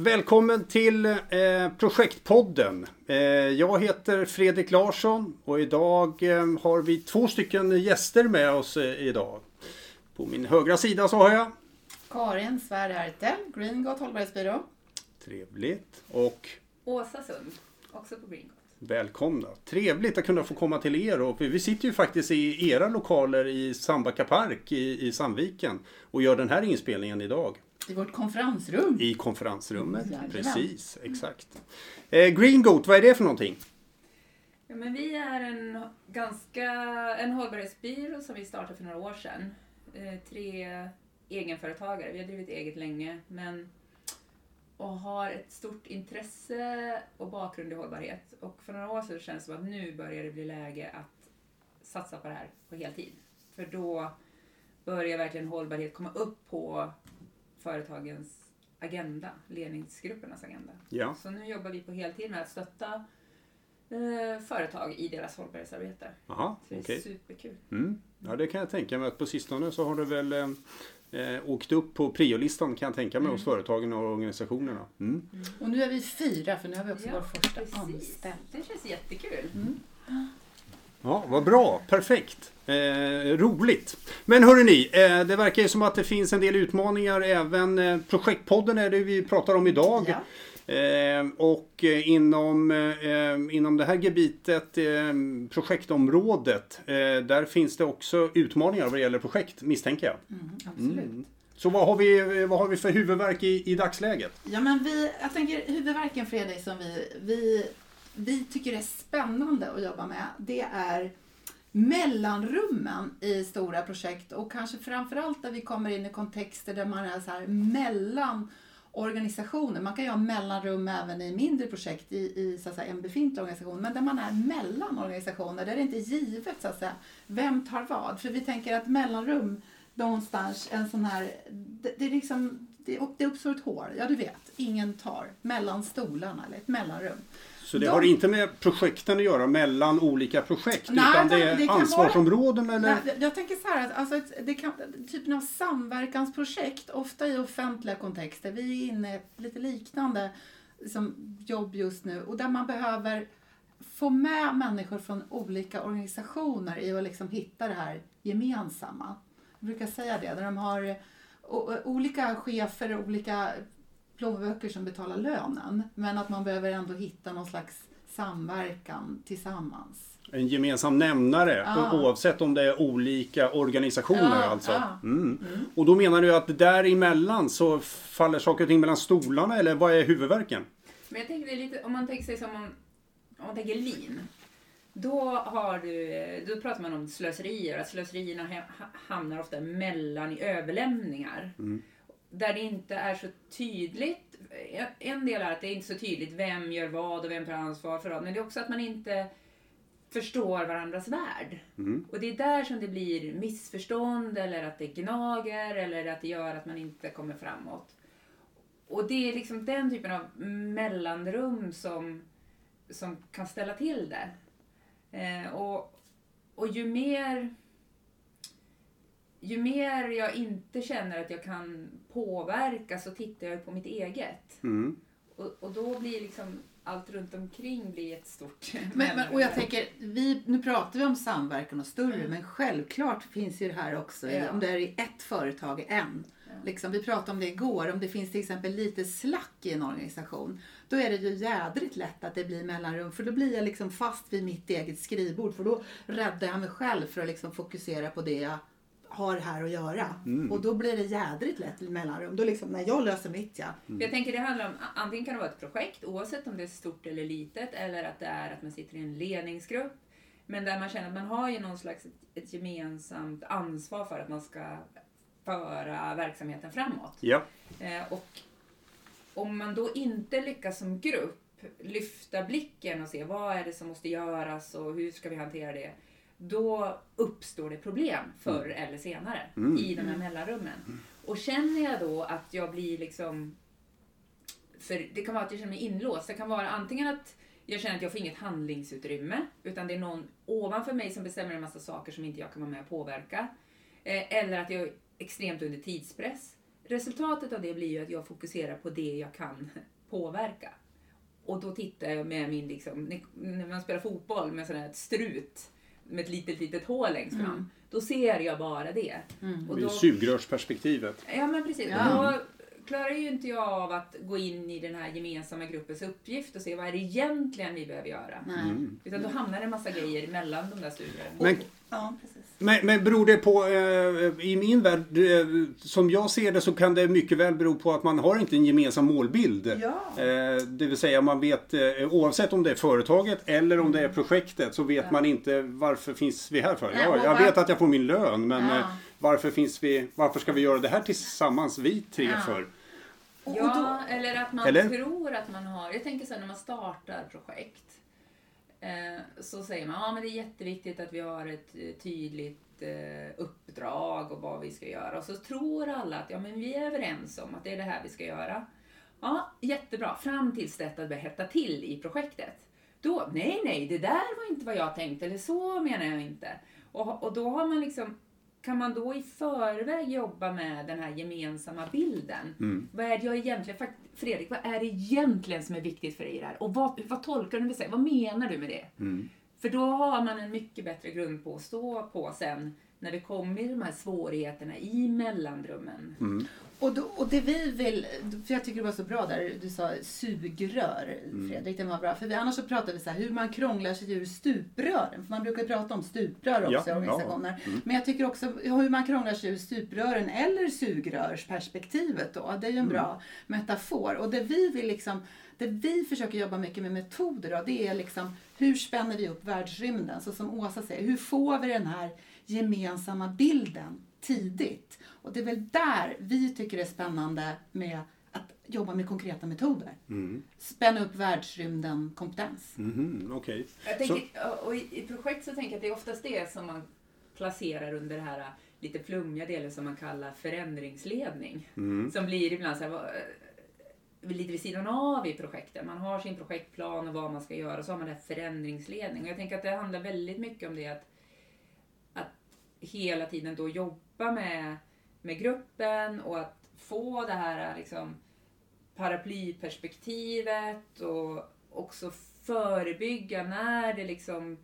Välkommen till eh, Projektpodden. Eh, jag heter Fredrik Larsson och idag eh, har vi två stycken gäster med oss eh, idag. På min högra sida så har jag Karin Svärd Hertel, Green Got Hållbarhetsbyrå. Trevligt. Och Åsa Sund, också på Green Got. välkomna. Trevligt att kunna få komma till er. Och vi sitter ju faktiskt i era lokaler i Sandbacka park i, i Sandviken och gör den här inspelningen idag. I vårt konferensrum. I konferensrummet. Jajamän. Precis, exakt. Eh, Green Goat, vad är det för någonting? Ja, men vi är en, ganska, en hållbarhetsbyrå som vi startade för några år sedan. Eh, tre egenföretagare, vi har drivit eget länge, men och har ett stort intresse och bakgrund i hållbarhet. Och för några år sedan kändes det som att nu börjar det bli läge att satsa på det här på heltid. För då börjar verkligen hållbarhet komma upp på företagens agenda, ledningsgruppernas agenda. Ja. Så nu jobbar vi på heltid med att stötta eh, företag i deras hållbarhetsarbete. Aha, Så det är okej. superkul. Mm. Ja, det kan jag tänka mig att på sistone så har det väl eh, eh, åkt upp på priolistan kan jag tänka mig hos företagen och organisationerna. Mm. Och nu är vi fyra, för nu har vi också Ja, vår första precis. anställd. Det känns jättekul. Ja, vad bra. Perfekt. Eh, roligt. Men hörrni, eh, det verkar ju som att det finns en del utmaningar även. Eh, projektpodden är det vi pratar om idag. Ja. Eh, och eh, inom, eh, inom det här gebitet, eh, projektområdet, eh, där finns det också utmaningar vad det gäller projekt misstänker jag. Mm, absolut. Mm. Så vad har vi, vad har vi för huvudverk i, i dagsläget? Ja, men vi, jag tänker huvudverken Fredrik som vi, vi, vi tycker är spännande att jobba med, det är mellanrummen i stora projekt och kanske framförallt där vi kommer in i kontexter där man är så här mellan organisationer. Man kan ju ha mellanrum även i mindre projekt i, i så att säga, en befintlig organisation, men där man är mellan organisationer, där det inte är givet så att säga, vem tar vad. För vi tänker att mellanrum någonstans, en sån här, det, det är liksom, det, det uppstår ett hål, ja du vet, ingen tar mellan stolarna eller ett mellanrum. Så det De- har inte med projekten att göra mellan olika projekt Nej, utan det är det ansvarsområden eller? Nej, jag tänker så här att alltså det kan, typen av samverkansprojekt, ofta i offentliga kontexter, vi är inne i ett lite liknande liksom, jobb just nu och där man behöver få med människor från olika organisationer i att liksom hitta det här gemensamma. Jag brukar säga det, där de har olika chefer olika plånböcker som betalar lönen, men att man behöver ändå hitta någon slags samverkan tillsammans. En gemensam nämnare Ja. oavsett om det är olika organisationer Ja, alltså. ja. Mm. Och då menar du att däremellan så faller saker och ting mellan stolarna eller vad är huvudverken? Men jag tänker lite, om man tänker sig som om, om man tänker lean. Då, har du, då pratar man om slöserier, att slöserierna ha- hamnar ofta mellan i överlämningar. Där det inte är så tydligt. En del är att det är inte så tydligt vem gör vad och vem tar ansvar för vad. Men det är också att man inte förstår varandras värld. Och det är där som det blir missförstånd eller att det gnager eller att det gör att man inte kommer framåt. Och det är liksom den typen av mellanrum som, som kan ställa till det. Eh, och, och ju mer ju mer jag inte känner att jag kan påverka så tittar jag på mitt eget. Mm. Och, och då blir liksom allt runt omkring blir ett stort Men, men, och jag tänker, vi, nu pratar vi om samverkan och större, men självklart finns ju det här också, Ja. om det är i ett företag, en. Liksom, vi pratade om det igår, om det finns till exempel lite slack i en organisation, då är det ju jädrigt lätt att det blir mellanrum, för då blir jag liksom fast vid mitt eget skrivbord, för då räddar jag mig själv för att liksom fokusera på det jag har här att göra. Och då blir det jädrigt lätt mellanrum. Då liksom, när jag löser mitt, ja. För Jag tänker det handlar om, antingen kan det vara ett projekt, oavsett om det är stort eller litet, eller att det är att man sitter i en ledningsgrupp. Men där man känner att man har ju någon slags ett, ett gemensamt ansvar för att man ska föra verksamheten framåt. Ja. Eh, och om man då inte lyckas som grupp lyfta blicken och se vad är det som måste göras och hur ska vi hantera det. Då uppstår det problem förr eller senare i de här mellanrummen. Och känner jag då att jag blir liksom... För det kan vara att jag känner mig inlåst. Det kan vara antingen att jag känner att jag får inget handlingsutrymme, utan det är någon ovanför mig som bestämmer en massa saker som inte jag kan vara med och påverka. Eh, eller att jag är extremt under tidspress. resultatet av det blir ju att jag fokuserar på det jag kan påverka. Och då tittar jag med min, liksom, när man spelar fotboll med sån här strut med ett litet, litet hål längst fram. Mm. Då ser jag bara det. Mm. Och Det är då, sugrörsperspektivet. ja men precis. Ja. Och då klarar ju inte jag av att gå in i den här gemensamma gruppens uppgift och se vad är det egentligen vi behöver göra. Mm. Utan då hamnar det en massa grejer mellan de där studierna. Men, Ja, precis. Men, men beror det på, eh, i min värld, eh, som jag ser det så kan det mycket väl bero på att man har inte en gemensam målbild. Ja. Eh, det vill säga man vet, eh, oavsett om det är företaget eller om det är projektet, så vet Ja. man inte varför finns vi här för. Nej, Ja, jag var- vet att jag får min lön, men Ja. eh, varför, finns vi, varför ska vi göra det här tillsammans, vi tre, Ja. för? Ja, eller att man Eller? tror att man har... Jag tänker så här, när man startar projekt Eh, så säger man ja men det är jätteviktigt att vi har ett eh, tydligt eh, uppdrag och vad vi ska göra. Och så tror alla att ja, men vi är överens om att det är det här vi ska göra. Ja, jättebra. Fram tills detta börjar hetta till i projektet. Då, nej, nej, det där var inte vad jag tänkte, eller så menar jag inte. Och, och då har man liksom, kan man då i förväg jobba med den här gemensamma bilden? Mm. Vad är det jag egentligen, Fredrik, vad är det egentligen som är viktigt för dig i det här? Och vad, vad tolkar du med det? Vad menar du med det? Mm. För då har man en mycket bättre grund på att stå på sen när det kommer de här svårigheterna i mellanrummen. Mm. och, då, och det vi vill, för jag tycker det var så bra där, du sa sugrör Fredrik, det var bra. För vi, annars så pratar vi så här hur man krånglar sig ur stuprören. För man brukar prata om stuprör också Ja, i ja. organisationer. Mm. Men jag tycker också hur man krånglar sig ur stuprören eller sugrörsperspektivet då. Det är ju en bra metafor. Och det vi vill liksom det vi försöker jobba mycket med metoder då, det är liksom hur spänner vi upp världsrymden? Så som Åsa säger, hur får vi den här gemensamma bilden tidigt? Och det är väl där vi tycker det är spännande med att jobba med konkreta metoder. Mm. Spänna upp världsrymden kompetens. Mhm, Okej. Jag tänker, och i, I projekt så tänker jag att det är oftast det som man placerar under det här lite flummiga delen som man kallar förändringsledning. Mm. Som blir ibland så här, eh, lite vid sidan av i projekten. Man har sin projektplan och vad man ska göra och så har man det här förändringsledning. Och jag tänker att det handlar väldigt mycket om det att hela tiden då jobba med, med gruppen och att få det här liksom, paraplyperspektivet och också förebygga när det liksom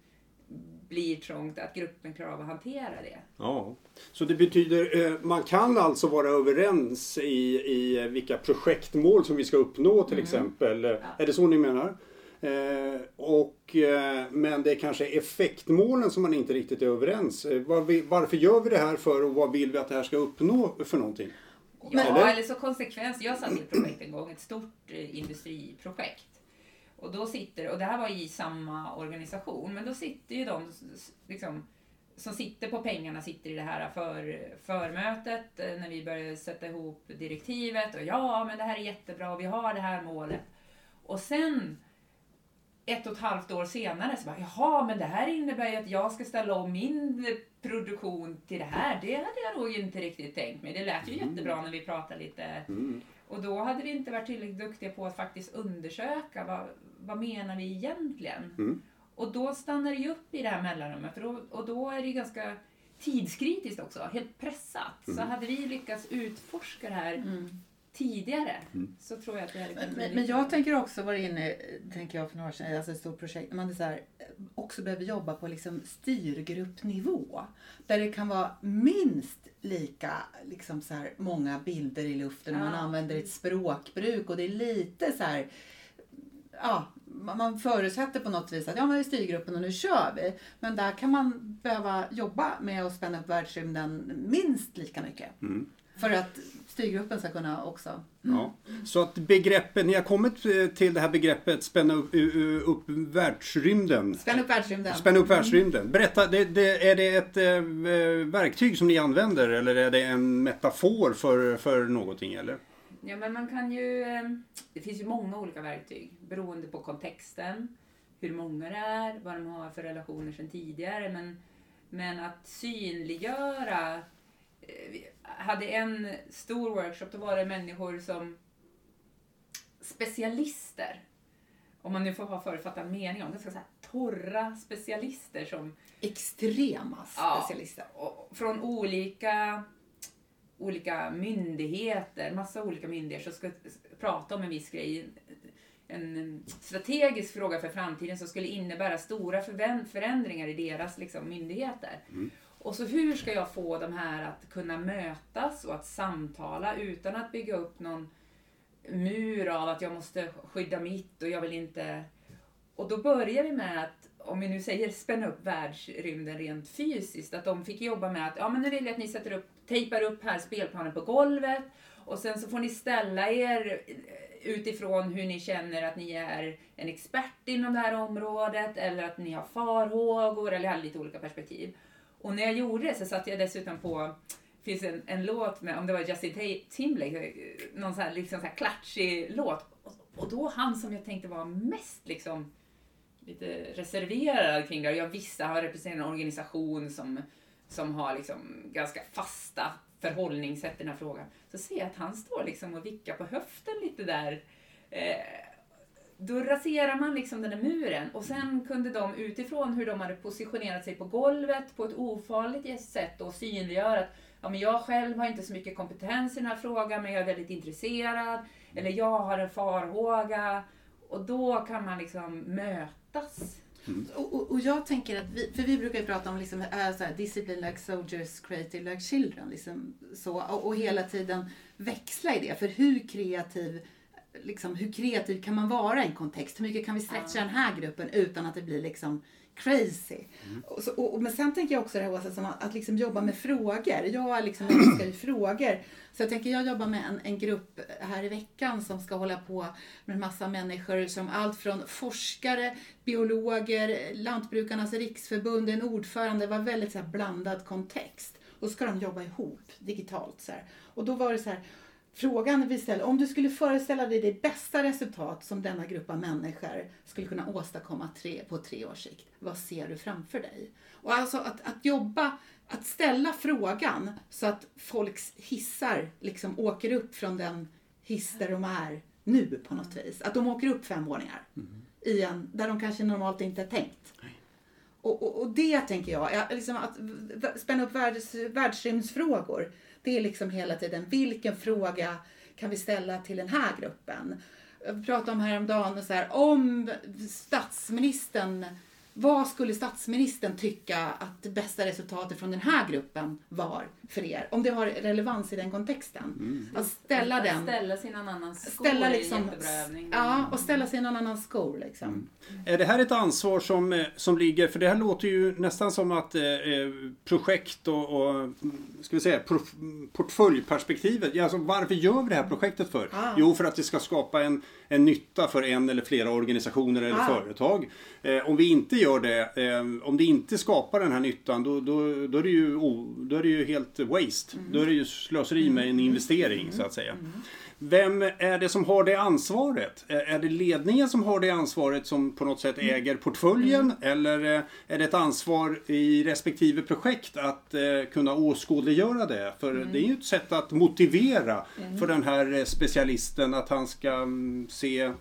blir trångt att gruppen klarar av att hantera det. Ja, så det betyder, eh, man kan alltså vara överens i, i vilka projektmål som vi ska uppnå till exempel. Eh, Är det så ni menar? Eh, och, eh, men det är kanske effektmålen som man inte riktigt är överens. Eh, vad vi, varför gör vi det här för och vad vill vi att det här ska uppnå för någonting? Ja, Eller? eller? så konsekvens. Jag satt i ett projekt en gång, ett stort eh, industriprojekt. Och då sitter, och det här var i samma organisation, men då sitter ju de liksom, som sitter på pengarna sitter i det här för, förmötet när vi började sätta ihop direktivet och ja, men det här är jättebra vi har det här målet. Och sen ett och ett halvt år senare så bara, jaha, men det här innebär ju att jag ska ställa om min produktion till det här. Det hade jag nog inte riktigt tänkt mig. Det lät ju jättebra när vi pratade lite. Mm. Och då hade vi inte varit tillräckligt duktiga på att faktiskt undersöka vad, vad menar vi egentligen? Mm. Och då stannar det ju upp i det här mellanrummet. För då, och då är det ju ganska tidskritiskt också, helt pressat. Så hade vi lyckats utforska det här tidigare så tror jag att det hade kunnat Men, bli men, jag tänker också vara inne, tänker jag för några år sedan, alltså ett stort projekt, när man är så här, också behöver jobba på liksom styrgruppnivå. Där det kan vara minst lika liksom så här, många bilder i luften och man Ja. använder ett språkbruk och det är lite så här ja, man man förutsätter på något vis att ja, men vi är styrgruppen och nu kör vi. Men där kan man behöva jobba med att spänna upp världsrymden minst lika mycket. Mm. För att styrgruppen ska kunna också Ja. Så att begreppet, ni har kommit eh, till det här begreppet spänna upp, upp världsrymden. spänna upp världsrymden. Spänna upp världsrymden. Berätta, det, det, är det ett eh, verktyg som ni använder eller är det en metafor för, för någonting? Eller? Ja, men man kan ju... eh, Det finns ju många olika verktyg beroende på kontexten, hur många det är, vad de har för relationer sedan tidigare. Men, men att synliggöra... hade en stor workshop, då var det människor som... Specialister. Om man nu får ha förutfattad mening om det, ska säga torra specialister som Extrema Ja. specialister. och, från olika olika myndigheter, massa olika myndigheter som ska prata om en viss grej. En strategisk fråga för framtiden som skulle innebära stora förändringar i deras liksom, myndigheter. Mm. Och så hur ska jag få de här att kunna mötas och att samtala utan att bygga upp någon mur av att jag måste skydda mitt och jag vill inte... Och då börjar vi med att, om vi nu säger spänna upp världsrymden rent fysiskt, att de fick jobba med att, ja men nu vill jag att ni sätter upp, tejpar upp här spelplanen på golvet och sen så får ni ställa er utifrån hur ni känner att ni är en expert inom det här området eller att ni har farhågor eller har lite olika perspektiv. Och när jag gjorde det så satte jag dessutom på det finns en, en låt med, om det var Justin Timberlake, eh, någon sån här, liksom så här klatschig låt. Och då han som jag tänkte var mest liksom lite reserverad kring det. Jag visste, han representerar en organisation som, som har liksom ganska fasta förhållningssätt i den här frågan. Så ser jag att han står liksom och vickar på höften lite där. Eh, då raserar man liksom den där muren och sen kunde de utifrån hur de hade positionerat sig på golvet på ett ofarligt sätt och synliggöra att ja, men jag själv har inte så mycket kompetens i den här frågan men jag är väldigt intresserad. Eller jag har en farhåga. Och då kan man liksom mötas. Mm. Och, och, och, jag tänker att vi, för vi brukar ju prata om liksom, äh, så här, discipline like soldiers, creative like children. Liksom, så, och, och hela tiden växla i det. För hur kreativ liksom, hur kreativ kan man vara i en kontext? Hur mycket kan vi stretcha den här gruppen utan att det blir liksom crazy? Mm. Och, så, och, men sen tänker jag också det här Åsa, som att, att liksom jobba med frågor. Jag liksom älskar ju frågor. Så jag tänker jag jobbar med en, en grupp här i veckan som ska hålla på med en massa människor som allt från forskare, biologer, Lantbrukarnas riksförbund, en ordförande, det var väldigt så blandad kontext. Och så ska de jobba ihop digitalt. Så här. Och då var det så här, Frågan vi ställer, om du skulle föreställa dig det bästa resultat som denna grupp av människor skulle kunna åstadkomma tre, på tre års sikt, vad ser du framför dig? Och alltså att, att jobba, att ställa frågan så att folks hissar liksom åker upp från den hiss där de är nu på något vis. Att de åker upp fem våningar mm. i en, där de kanske normalt inte är tänkt. Och, och, och, det tänker jag, liksom att spänna upp världs, världsrymdsfrågor det är liksom hela tiden, vilken fråga kan vi ställa till den här gruppen? Jag pratade om häromdagen, så här, om statsministern vad skulle statsministern tycka att det bästa resultatet från den här gruppen var för er? Om det har relevans i den kontexten. Mm. Att ställa den. Ställa sig i någon annans skor ställa liksom, är en jättebra övning. Ja, och ställa sig i någon annans skor. Liksom. Mm. Är det här ett ansvar som, eh, som ligger, för det här låter ju nästan som att eh, eh projekt och, och ska vi säga, portföljperspektivet. Alltså, varför gör vi det här projektet för? Ah. Jo, för att det ska skapa en, en nytta för en eller flera organisationer eller ah. företag. Eh, om vi inte gör det, eh, om det inte skapar den här nyttan, då, då, då, är, det ju, då är det ju helt waste. Mm. Då är det ju slöseri med en mm. investering, mm. så att säga. Mm. Vem är det som har det ansvaret? Är det ledningen som har det ansvaret som på något sätt mm. äger portföljen? Mm. Eller eh, är det ett ansvar i respektive projekt att eh, kunna åskådliggöra det? För mm. det är ju ett sätt att motivera mm. för den här eh, specialisten att han ska mm, se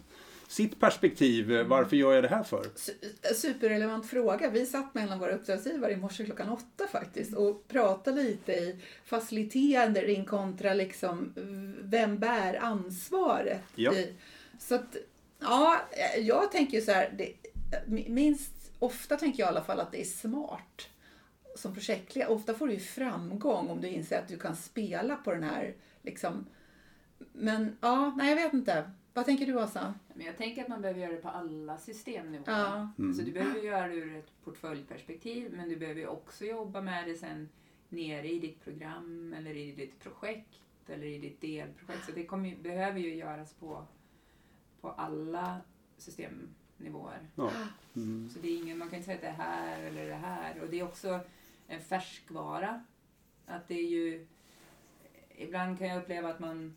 sitt perspektiv. Mm. Varför gör jag det här för? Superrelevant fråga. Vi satt mellan våra uppdragsgivare i morse klockan åtta faktiskt och pratade lite i faciliterande ring kontra liksom vem bär ansvaret? Ja. Så att, ja, jag tänker så här, det, minst ofta tänker jag i alla fall att det är smart som projektledare. Ofta får du ju framgång om du inser att du kan spela på den här liksom men ja, nej jag vet inte. Vad tänker du Åsa? Men jag tänker att man behöver göra det på alla systemnivåer. Ja. Mm. Så du behöver göra det ur ett portföljperspektiv men du behöver också jobba med det sen nere i ditt program eller i ditt projekt eller i ditt delprojekt. Så det kommer, behöver ju göras på, på alla systemnivåer. Ja. Mm. Så det är ingen, man kan inte säga att det är här eller det här. Och det är också en färskvara. Att det är ju... Ibland kan jag uppleva att man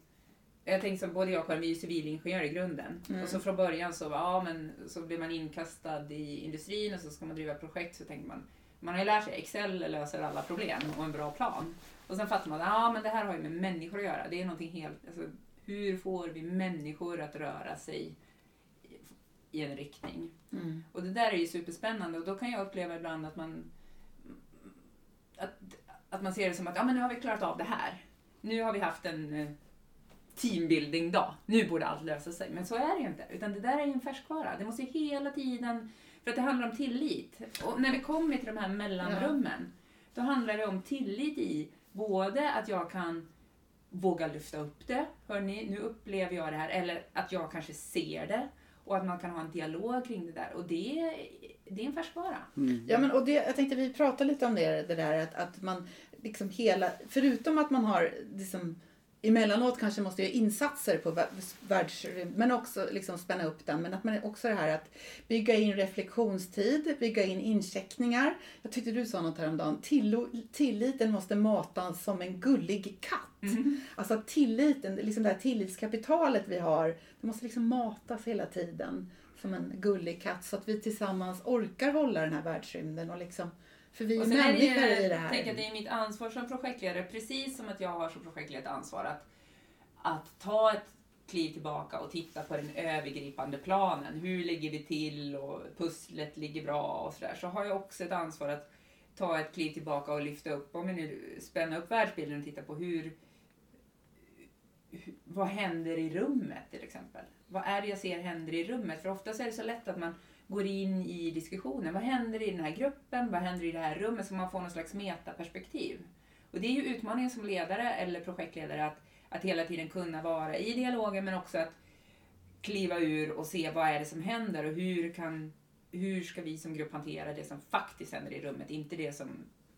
jag tänkte som både jag och Karin, vi är ju civilingenjörer i grunden. Mm. Och så från början så, ja, men, så blir man inkastad i industrin och så ska man driva projekt så tänker man, man har ju lärt sig Excel löser alla problem och en bra plan. Och sen fattar man, ja men det här har ju med människor att göra. Det är någonting helt, alltså, hur får vi människor att röra sig i en riktning? Mm. Och det där är ju superspännande och då kan jag uppleva ibland att man att, att man ser det som att ja, men nu har vi klarat av det här nu har vi haft en eh, teambuilding-dag. Nu borde allt lösa sig. Men så är det ju inte. Utan det där är ju en färskvara. Det måste ju hela tiden... För att det handlar om tillit. Och när vi kommer till de här mellanrummen, då handlar det om tillit i både att jag kan våga lyfta upp det. Hörni, nu upplever jag det här. Eller att jag kanske ser det. Och att man kan ha en dialog kring det där. Och det, det är en färskvara. Ja, men och det, jag tänkte vi pratade lite om det, det där att, att man liksom hela, förutom att man har liksom, emellanåt kanske måste göra insatser på vä- världsrymd, men också liksom spänna upp den. Men att man också det här att bygga in reflektionstid, bygga in incheckningar. Jag tyckte du sa något häromdagen, Tillo, tilliten måste matas som en gullig katt. Alltså att tilliten, liksom det här tillitskapitalet vi har, det måste liksom matas hela tiden som en gullig katt så att vi tillsammans orkar hålla den här världsrymden och liksom för vi är sen är människor det, i det Jag här. tänker att det är mitt ansvar som projektledare, precis som att jag har som projektledare ansvar att, att ta ett kliv tillbaka och titta på den övergripande planen. Hur ligger vi till och pusslet ligger bra och sådär. Så har jag också ett ansvar att ta ett kliv tillbaka och lyfta upp, om vi nu spänner upp världsbilden och titta på hur, hur vad händer i rummet till exempel? Vad är det jag ser händer i rummet? För oftast är det så lätt att man går in i diskussionen. Vad händer i den här gruppen? Vad händer i det här rummet? Så man får någon slags metaperspektiv. Och det är ju utmaningen som ledare eller projektledare att, att hela tiden kunna vara i dialogen men också att kliva ur och se vad är det som händer och hur, kan, hur ska vi som grupp hantera det som faktiskt händer i rummet, inte det som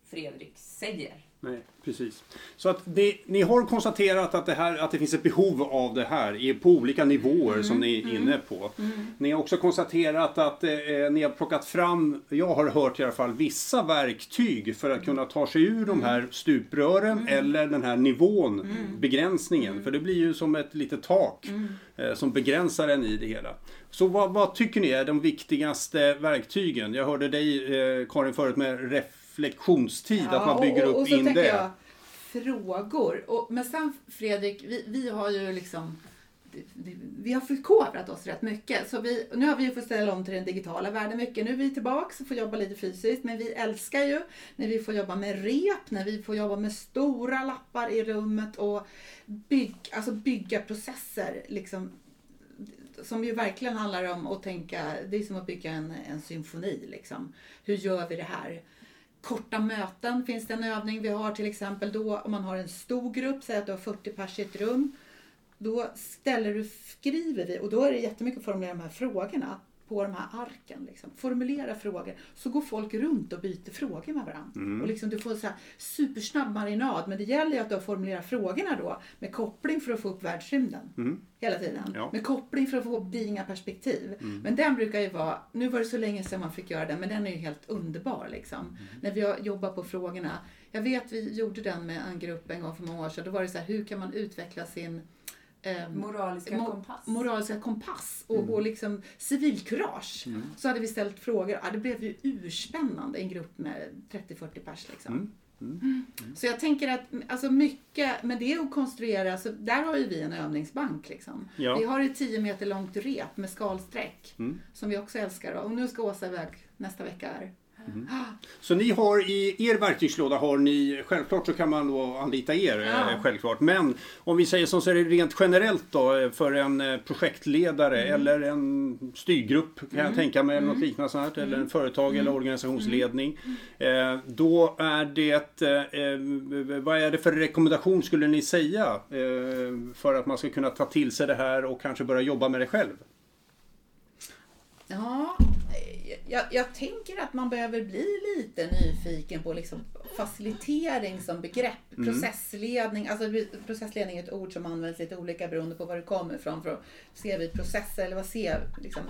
Fredrik säger. Nej, precis. Så att det, ni har konstaterat att det, här, att det finns ett behov av det här på olika nivåer som ni är inne på. Ni har också konstaterat att eh, ni har plockat fram, jag har hört i alla fall, vissa verktyg för att kunna ta sig ur de här stuprören eller den här nivån, begränsningen. För det blir ju som ett litet tak eh, som begränsar en i det hela. Så vad, vad tycker ni är de viktigaste verktygen? Jag hörde dig eh, Karin förut med reflektionstid, att man bygger och, upp och så in tänker det. Jag, frågor. Och, men sen Fredrik, vi, vi har ju liksom vi har förkovrat oss rätt mycket. Så vi, nu har vi ju fått ställa om till den digitala världen mycket. Nu är vi tillbaka och får jobba lite fysiskt. Men vi älskar ju när vi får jobba med rep, när vi får jobba med stora lappar i rummet och bygg, alltså bygga processer. Liksom, som ju verkligen handlar om att tänka, det är som att bygga en, en symfoni. Liksom. Hur gör vi det här? Korta möten finns det en övning vi har till exempel då om man har en stor grupp, säg att du har 40 pers i ett rum. Då ställer du, skriver vi och då är det jättemycket att formulera de här frågorna på de här arken. Liksom. Formulera frågor. Så går folk runt och byter frågor med varandra. Och liksom, du får så här supersnabb marinad. Men det gäller ju att du har formulerat frågorna då med koppling för att få upp världsrymden. Hela tiden. Ja. Med koppling för att få upp dina perspektiv. Men den brukar ju vara, nu var det så länge sedan man fick göra den, men den är ju helt underbar liksom. När vi har jobbat på frågorna. Jag vet vi gjorde den med en grupp en gång för många år sedan. Då var det så här, hur kan man utveckla sin ehm, Moraliska mo- kompass. moraliska kompass och, och liksom civilkurage. Så hade vi ställt frågor. Ja, det blev ju urspännande en grupp med 30-40 pers. Liksom. Mm. Så jag tänker att alltså mycket, men det är att konstruera, så där har ju vi en övningsbank. Liksom. Ja. Vi har ett 10 meter långt rep med skalsträck Mm. som vi också älskar. Och nu ska Åsa iväg nästa vecka. Här. Så ni har i er verktygslåda har ni, självklart så kan man då anlita er, Ja. eh, självklart. Men om vi säger som så är det rent generellt då eh, för en eh, projektledare Mm. eller en styrgrupp kan jag tänka mig, eller något liknande sånt här, eller Mm. en företag eller organisationsledning. Eh, då är det, vad är det för rekommendation skulle ni säga eh, för att man ska kunna ta till sig det här och kanske börja jobba med det själv? Ja, jag, jag tänker att man behöver bli lite nyfiken på liksom facilitering som begrepp. Processledning, alltså processledning är ett ord som används lite olika beroende på var det kommer ifrån. För ser vi processer eller vad ser liksom,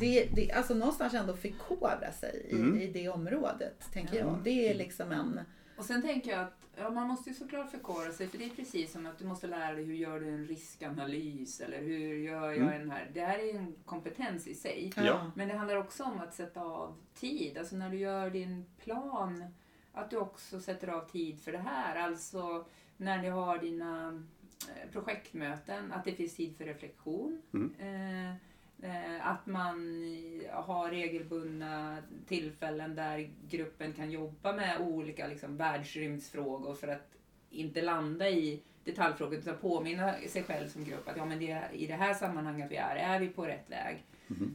det, det, Alltså någonstans ändå förkovra sig i, i det området, tänker jag. Det är liksom en... Och sen tänker jag att ja, man måste ju såklart förkovra sig för det är precis som att du måste lära dig hur gör du en riskanalys eller hur gör jag en här. Det här är en kompetens i sig. Ja. Men det handlar också om att sätta av tid. Alltså när du gör din plan, att du också sätter av tid för det här. Alltså när du har dina eh, projektmöten, att det finns tid för reflektion. Eh, eh, att man eh, har regelbundna tillfällen där gruppen kan jobba med olika liksom, världsrymdsfrågor för att inte landa i detaljfrågor utan påminna sig själv som grupp att ja, men det, i det här sammanhanget vi är, är vi på rätt väg?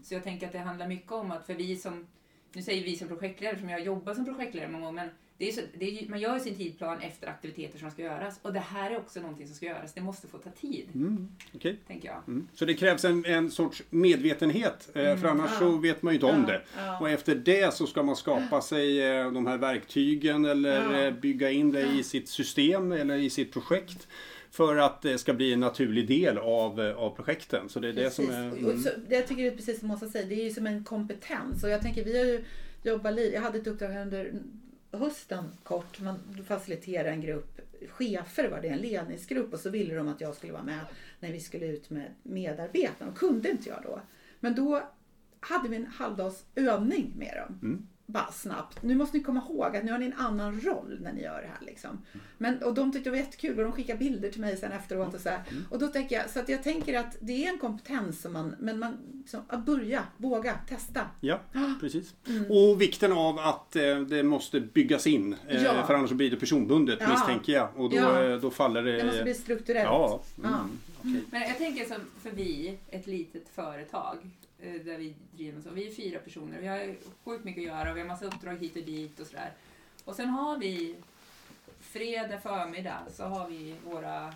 Så jag tänker att det handlar mycket om att för vi som, nu säger vi som projektledare, som jag jobbar som projektledare många gånger, men det är så, det är, man gör sin tidplan efter aktiviteter som ska göras och det här är också någonting som ska göras. Det måste få ta tid, Mm. Okej. tänker jag. Mm. Så det krävs en, en sorts medvetenhet, eh, för annars Ja. så vet man ju inte om Ja, det. ja. Och efter det så ska man skapa sig eh, de här verktygen eller eh, bygga in det i sitt system eller i sitt projekt. För att det ska bli en naturlig del av, av projekten. Så det är det som är... Precis. Mm. så, det jag tycker det är precis som Åsa säger, det är ju som en kompetens. Och jag tänker, vi har ju jobbat Jag hade ett uppdrag under hösten kort. Man faciliterade en grupp chefer var det, en ledningsgrupp. Och så ville de att jag skulle vara med när vi skulle ut med medarbetarna. Och kunde inte jag då. Men då hade vi en halvdags övning med dem. Mm. Bara snabbt. Nu måste ni komma ihåg att nu har ni en annan roll när ni gör det här. Liksom. Men, och de tyckte det var jättekul och de skickade bilder till mig sen efteråt. Och, så här. och då tänker jag, så att jag tänker att det är en kompetens som man, men man, som, att börja, våga, testa. Ja, precis. Mm. Och vikten av att eh, det måste byggas in. Eh, Ja. För annars blir det personbundet Ja. misstänker jag. Och då, Ja. eh, då faller det... Det måste bli strukturellt. Ja. Mm. Ja. okej. Men jag tänker som för vi, ett litet företag, där vi driver så. Vi är fyra personer. Vi har sjukt mycket att göra. Vi har massa uppdrag hit och dit och sådär. Och sen har vi fredag förmiddag så har vi våra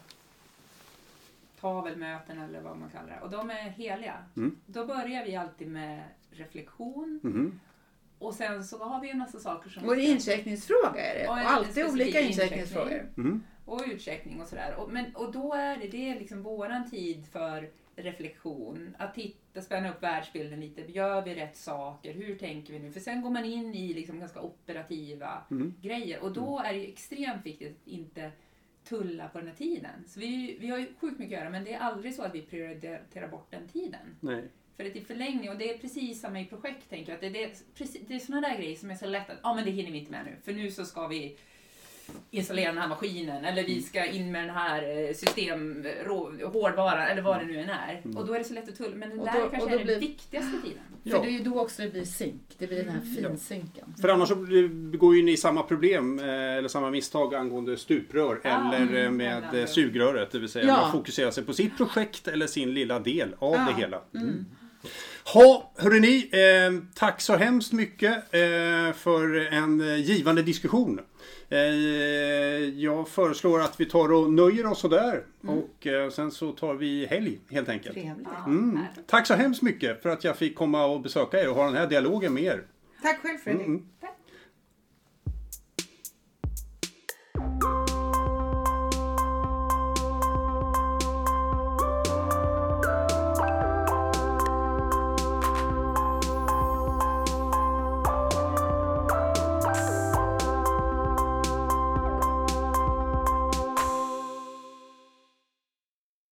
tavelmöten eller vad man kallar det. Och de är heliga. Mm. Då börjar vi alltid med reflektion. Mhm. Och sen så har vi en massa saker som... Och incheckningsfråga är det. Och en alltid olika incheckning. incheckningsfrågor. Mhm. och utcheckning och sådär. Och, men, och då är det, det är liksom våran tid för reflektion. Att titta, spänna upp världsbilden lite. Gör vi rätt saker? Hur tänker vi nu? För sen går man in i liksom ganska operativa Mm. grejer. Och då är det extremt viktigt att inte tulla på den här tiden. Så vi, vi har ju sjukt mycket att göra men det är aldrig så att vi prioriterar bort den tiden. Nej. För att i förlängning, och det är precis samma i projekt tänker jag, att det, det, är det är sådana där grejer som är så lätt att, ja men det hinner vi inte med nu, för nu så ska vi installera den här maskinen eller vi ska in med den här eh, system, rå, hårdvaran eller vad det nu än är. Och då är det så lätt att tulla, men den Och där då- kanske och då är blir- den viktigaste tiden. Ja. För det är ju då också det blir synk. Det blir den här Mm. finsynken. För annars så begår ju ni samma problem eh, eller samma misstag angående stuprör Ja, eller eh, mm, med sugröret. Det vill säga Ja. man fokuserar sig på sitt projekt eller sin lilla del av Ja. det hela. Mm. Ha, hörrni, eh, tack så hemskt mycket eh, för en eh, givande diskussion. Eh, jag föreslår att vi tar och nöjer oss sådär och eh, sen så tar vi helg helt enkelt. Mm. Tack så hemskt mycket för att jag fick komma och besöka er och ha den här dialogen med er. Tack själv Fredrik. Mm. Tack.